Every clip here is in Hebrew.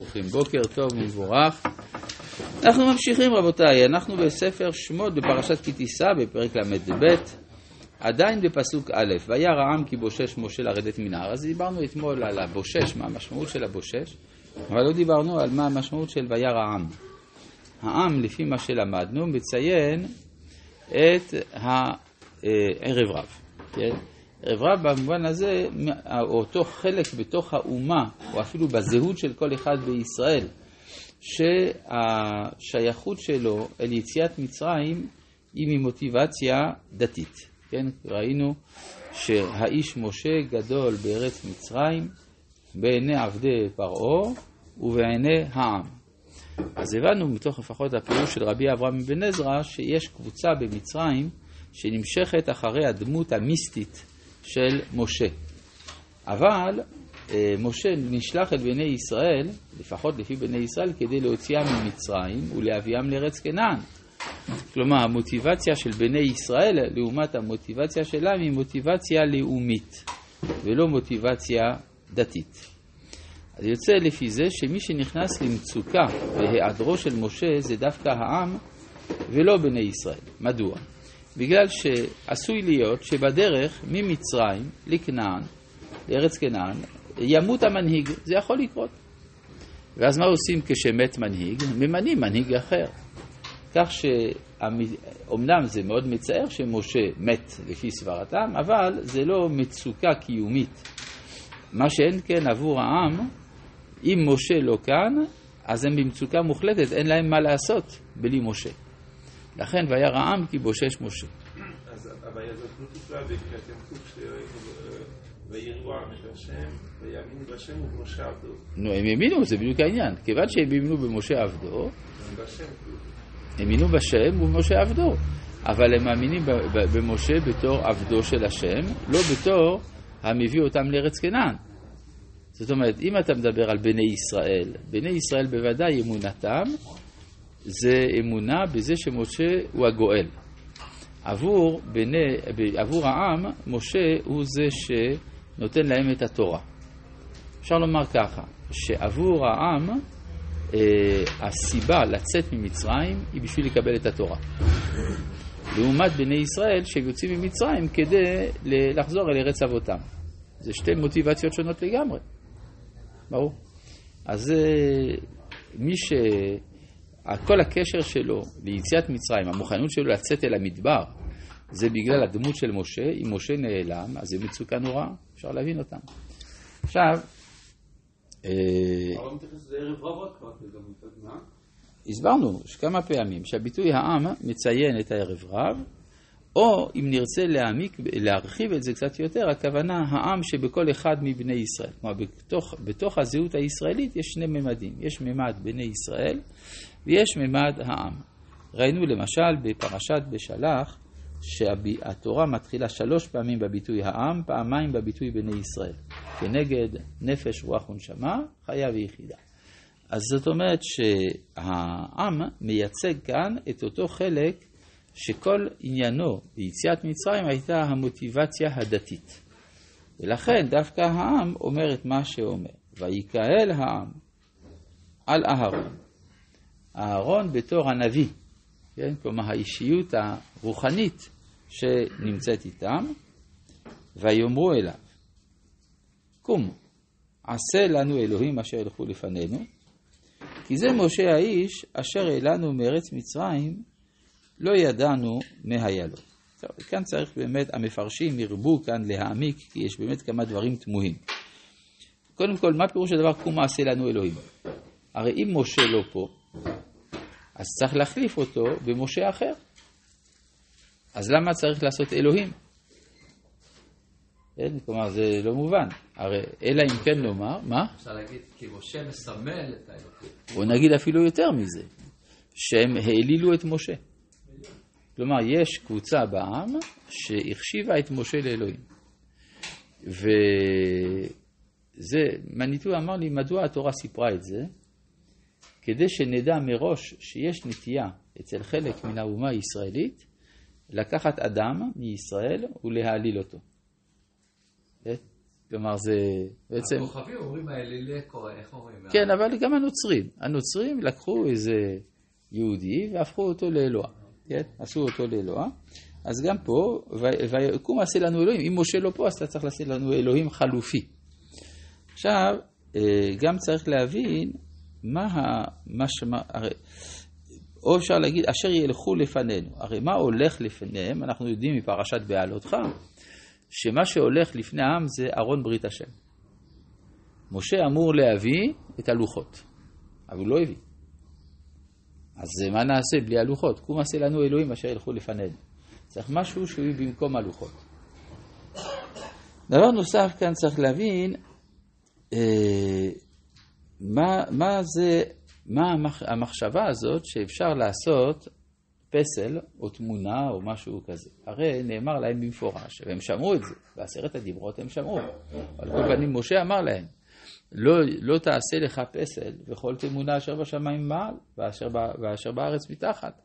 ברוכים בוקר טוב ומבורך. אנחנו ממשיכים רבותיי, אנחנו בספר שמות בפרשת כי תישא בפרק ל"ב, עדיין בפסוק א', וירא העם כי בושש משה לרדת מן ההר. אז דיברנו אתמול על הבושש, מה המשמעות של הבושש, אבל לא דיברנו על מה המשמעות של וירא העם. העם, לפי מה שלמדנו, מציין את הערב רב, כן? ערב רב במובן הזה, אותו חלק בתוך האומה, או אפילו בזהות של כל אחד בישראל, שהשייכות שלו אל יציאת מצרים היא ממוטיבציה דתית. כן, ראינו שהאיש משה גדול בארץ מצרים, בעיני עבדי פרעה ובעיני העם. אז הבנו מתוך לפחות הפירוש של רבי אברהם אבן עזרא שיש קבוצה במצרים שנמשכת אחרי הדמות המיסטית של משה. אבל אה, משה נשלח אל בני ישראל, לפחות לפי בני ישראל, כדי להוציאם ממצרים ולהביאם לארץ כנען. כלומר, המוטיבציה של בני ישראל לעומת המוטיבציה שלהם היא מוטיבציה לאומית, ולא מוטיבציה דתית. אז יוצא לפי זה שמי שנכנס למצוקה בהיעדרו של משה זה דווקא העם ולא בני ישראל. מדוע? בגלל שעשוי להיות שבדרך ממצרים לכנען, לארץ כנען, ימות המנהיג, זה יכול לקרות. ואז מה עושים כשמת מנהיג? ממנים מנהיג אחר. כך שאומנם זה מאוד מצער שמשה מת לפי סברתם, אבל זה לא מצוקה קיומית. מה שאין כן עבור העם, אם משה לא כאן, אז הם במצוקה מוחלטת, אין להם מה לעשות בלי משה. לכן וירא העם כי בושש משה. אז הבעיה הזאת לא תופלה בכתוב ויראו העם את השם ויאמינו בשם ובמשה עבדו. נו, הם האמינו, זה בדיוק העניין. כיוון שהם האמינו במשה עבדו, הם האמינו בשם ובמשה עבדו. אבל הם מאמינים במשה בתור עבדו של השם, לא בתור המביא אותם לארץ כנען. זאת אומרת, אם אתה מדבר על בני ישראל, בני ישראל בוודאי אמונתם זה אמונה בזה שמשה הוא הגואל. עבור, בני, עבור העם, משה הוא זה שנותן להם את התורה. אפשר לומר ככה, שעבור העם, אה, הסיבה לצאת ממצרים היא בשביל לקבל את התורה. לעומת בני ישראל שיוצאים ממצרים כדי לחזור אל ארץ אבותם. זה שתי מוטיבציות שונות לגמרי. ברור. אז אה, מי ש... כל הקשר שלו ליציאת מצרים, המוכנות שלו לצאת אל המדבר, זה בגלל הדמות של משה. אם משה נעלם, אז זה מצוקה נוראה, אפשר להבין אותם. עכשיו... אה, הסברנו כמה פעמים שהביטוי העם מציין את הערב רב, או אם נרצה להעמיק, להרחיב את זה קצת יותר, הכוונה העם שבכל אחד מבני ישראל. כלומר, בתוך, בתוך הזהות הישראלית יש שני ממדים. יש ממד בני ישראל ויש ממד העם. ראינו למשל בפרשת בשלח שהתורה מתחילה שלוש פעמים בביטוי העם, פעמיים בביטוי בני ישראל. כנגד נפש, רוח ונשמה, חיה ויחידה. אז זאת אומרת שהעם מייצג כאן את אותו חלק שכל עניינו ביציאת מצרים הייתה המוטיבציה הדתית. ולכן דווקא העם אומר את מה שאומר. ויקהל העם על אהרון. אהרון בתור הנביא, כן? כלומר האישיות הרוחנית שנמצאת איתם, ויאמרו אליו, קום, עשה לנו אלוהים אשר ילכו לפנינו, כי זה משה האיש אשר העלנו מארץ מצרים לא ידענו מה היה לו. טוב, כאן צריך באמת, המפרשים ירבו כאן להעמיק, כי יש באמת כמה דברים תמוהים. קודם כל, מה פירוש הדבר קום מעשה לנו אלוהים? הרי אם משה לא פה, אז צריך להחליף אותו במשה אחר. אז למה צריך לעשות אלוהים? כן, כלומר, זה לא מובן. הרי אלא אם כן לומר, מה? אפשר להגיד, כי משה מסמל את האלוהים. או נגיד אפילו יותר מזה, שהם העלילו את משה. כלומר, יש קבוצה בעם שהחשיבה את משה לאלוהים. וזה, מניטו אמר לי, מדוע התורה סיפרה את זה? כדי שנדע מראש שיש נטייה אצל חלק מן האומה הישראלית לקחת אדם מישראל ולהעליל אותו. כלומר זה בעצם... הכוכבים אומרים האלילי קורא, איך אומרים? כן, אבל גם הנוצרים. הנוצרים לקחו איזה יהודי והפכו אותו לאלוה. כן? עשו אותו לאלוה. אז גם פה, ויקום עשה לנו אלוהים. אם משה לא פה, אז אתה צריך לעשות לנו אלוהים חלופי. עכשיו, אה, גם צריך להבין מה ה... מה שמה... הרי, או אפשר להגיד, אשר ילכו לפנינו. הרי מה הולך לפניהם? אנחנו יודעים מפרשת בעלותך, שמה שהולך לפני העם זה ארון ברית השם. משה אמור להביא את הלוחות, אבל הוא לא הביא. אז מה נעשה בלי הלוחות? קום עשה לנו אלוהים אשר ילכו לפנינו. צריך משהו שהוא במקום הלוחות. דבר נוסף כאן צריך להבין אה, מה, מה זה, מה המחשבה הזאת שאפשר לעשות פסל או תמונה או משהו כזה. הרי נאמר להם במפורש, והם שמעו את זה, בעשרת הדיברות הם שמעו. על כל פנים משה אמר להם, לא, לא תעשה לך פסל וכל תמונה אשר בשמיים מעל ואשר, ואשר בארץ מתחת.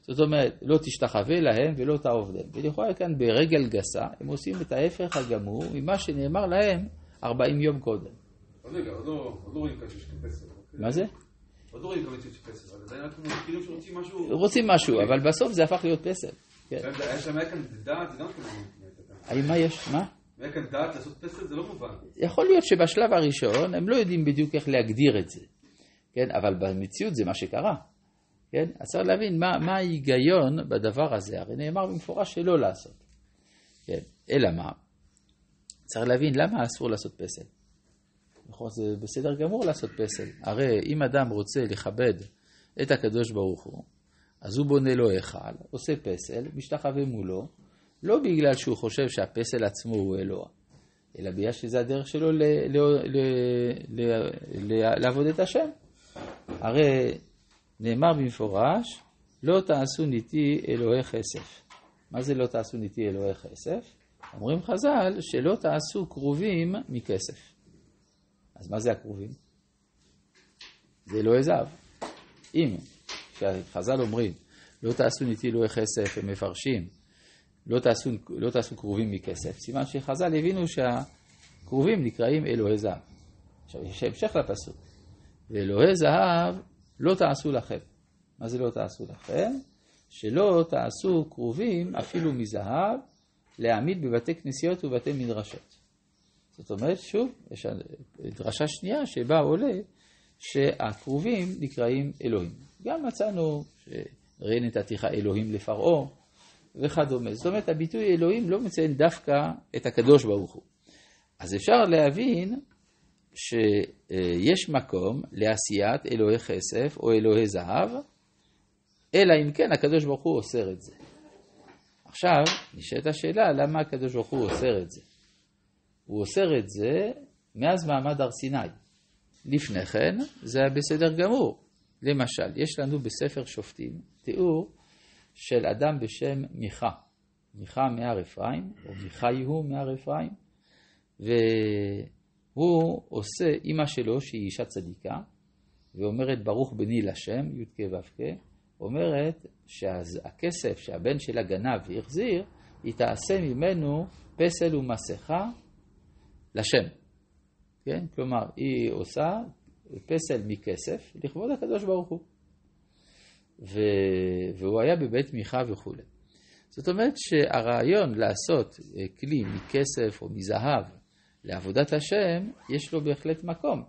זאת אומרת, לא תשתחווה להם ולא תעובדם. ולכאורה כאן ברגל גסה, הם עושים את ההפך הגמור ממה שנאמר להם 40 יום קודם. רגע, עוד לא רואים כאן שיש פסל. מה זה? עוד לא רואים כאן שיש פסל, אבל עדיין אנחנו כאילו שרוצים משהו... רוצים משהו, אבל בסוף זה הפך להיות פסל. היה שם היה כאן דעת, זה גם כן... מה יש? מה? היה כאן דעת לעשות פסל, זה לא מובן. יכול להיות שבשלב הראשון הם לא יודעים בדיוק איך להגדיר את זה, כן? אבל במציאות זה מה שקרה. כן? אז צריך להבין מה, מה ההיגיון בדבר הזה, הרי נאמר במפורש שלא לעשות. כן? אלא מה? צריך להבין למה אסור לעשות פסל. נכון, זה בסדר גמור לעשות פסל. הרי אם אדם רוצה לכבד את הקדוש ברוך הוא, אז הוא בונה לו היכל, עושה פסל, משתחווה מולו, לא בגלל שהוא חושב שהפסל עצמו הוא אלוה, אלא בגלל שזה הדרך שלו ל- ל- ל- ל- לעבוד את השם. הרי נאמר במפורש, לא תעשו ניתי אלוהי כסף. מה זה לא תעשו ניתי אלוהי כסף? אומרים חז"ל שלא תעשו כרובים מכסף. אז מה זה הכרובים? זה אלוהי זהב. אם, כשחז"ל אומרים, לא תעשו ניתי אלוהי כסף, הם מפרשים, לא תעשו, לא תעשו כרובים מכסף, סימן שחז"ל הבינו שהכרובים נקראים אלוהי זהב. עכשיו, יש המשך לפסוק. ואלוהי זהב לא תעשו לכם. מה זה לא תעשו לכם? שלא תעשו כרובים אפילו מזהב להעמיד בבתי כנסיות ובתי מדרשות. זאת אומרת, שוב, יש דרשה שנייה שבה עולה שהכרובים נקראים אלוהים. גם מצאנו שראי נתתיך אלוהים לפרעה וכדומה. זאת אומרת, הביטוי אלוהים לא מציין דווקא את הקדוש ברוך הוא. אז אפשר להבין שיש מקום לעשיית אלוהי כסף או אלוהי זהב, אלא אם כן הקדוש ברוך הוא אוסר את זה. עכשיו, נשאלת השאלה, למה הקדוש ברוך הוא אוסר את זה? הוא אוסר את זה מאז מעמד הר סיני. לפני כן, זה היה בסדר גמור. למשל, יש לנו בספר שופטים תיאור של אדם בשם מיכה. מיכה מהר אפרים, או מיכה יהוא מהר אפרים, והוא עושה, אימא שלו, שהיא אישה צדיקה, ואומרת ברוך בני לשם, י"ק ו"ק, אומרת שהכסף שהבן שלה גנב והחזיר, היא תעשה ממנו פסל ומסכה לשם. כן? כלומר, היא עושה פסל מכסף לכבוד הקדוש ברוך הוא. ו... והוא היה בבית מיכה וכולי. זאת אומרת שהרעיון לעשות אה, כלי מכסף או מזהב לעבודת השם, יש לו בהחלט מקום.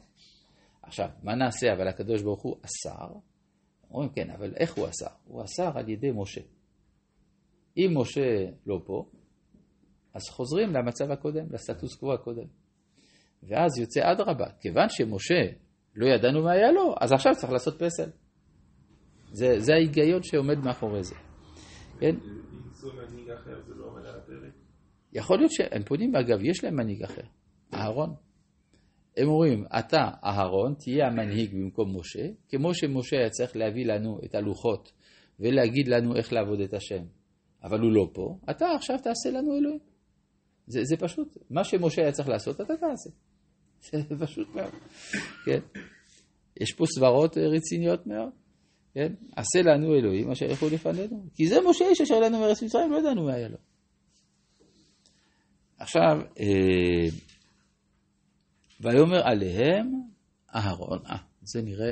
עכשיו, מה נעשה? אבל הקדוש ברוך הוא אסר. אומרים, כן, אבל איך הוא אסר? הוא אסר על ידי משה. אם משה לא פה, אז חוזרים למצב הקודם, לסטטוס קוו הקודם. ואז יוצא אדרבה, כיוון שמשה לא ידענו מה היה לו, אז עכשיו צריך לעשות פסל. זה, זה ההיגיון שעומד מאחורי זה. כן? לא יכול להיות שהם פונים, אגב, יש להם מנהיג אחר, אהרון. הם אומרים, אתה, אהרון, תהיה המנהיג במקום משה, כמו שמשה היה צריך להביא לנו את הלוחות ולהגיד לנו איך לעבוד את השם, אבל הוא לא פה, אתה עכשיו תעשה לנו אלוהים. זה, זה פשוט, מה שמשה היה צריך לעשות, אתה תעשה. זה פשוט מאוד, כן? יש פה סברות רציניות מאוד, כן? עשה לנו אלוהים אשר ילכו לפנינו. כי זה משה איש אשר לנו מארץ מצרים, לא ידענו מה היה לו. עכשיו, אה, ויאמר עליהם אהרון, אה, זה נראה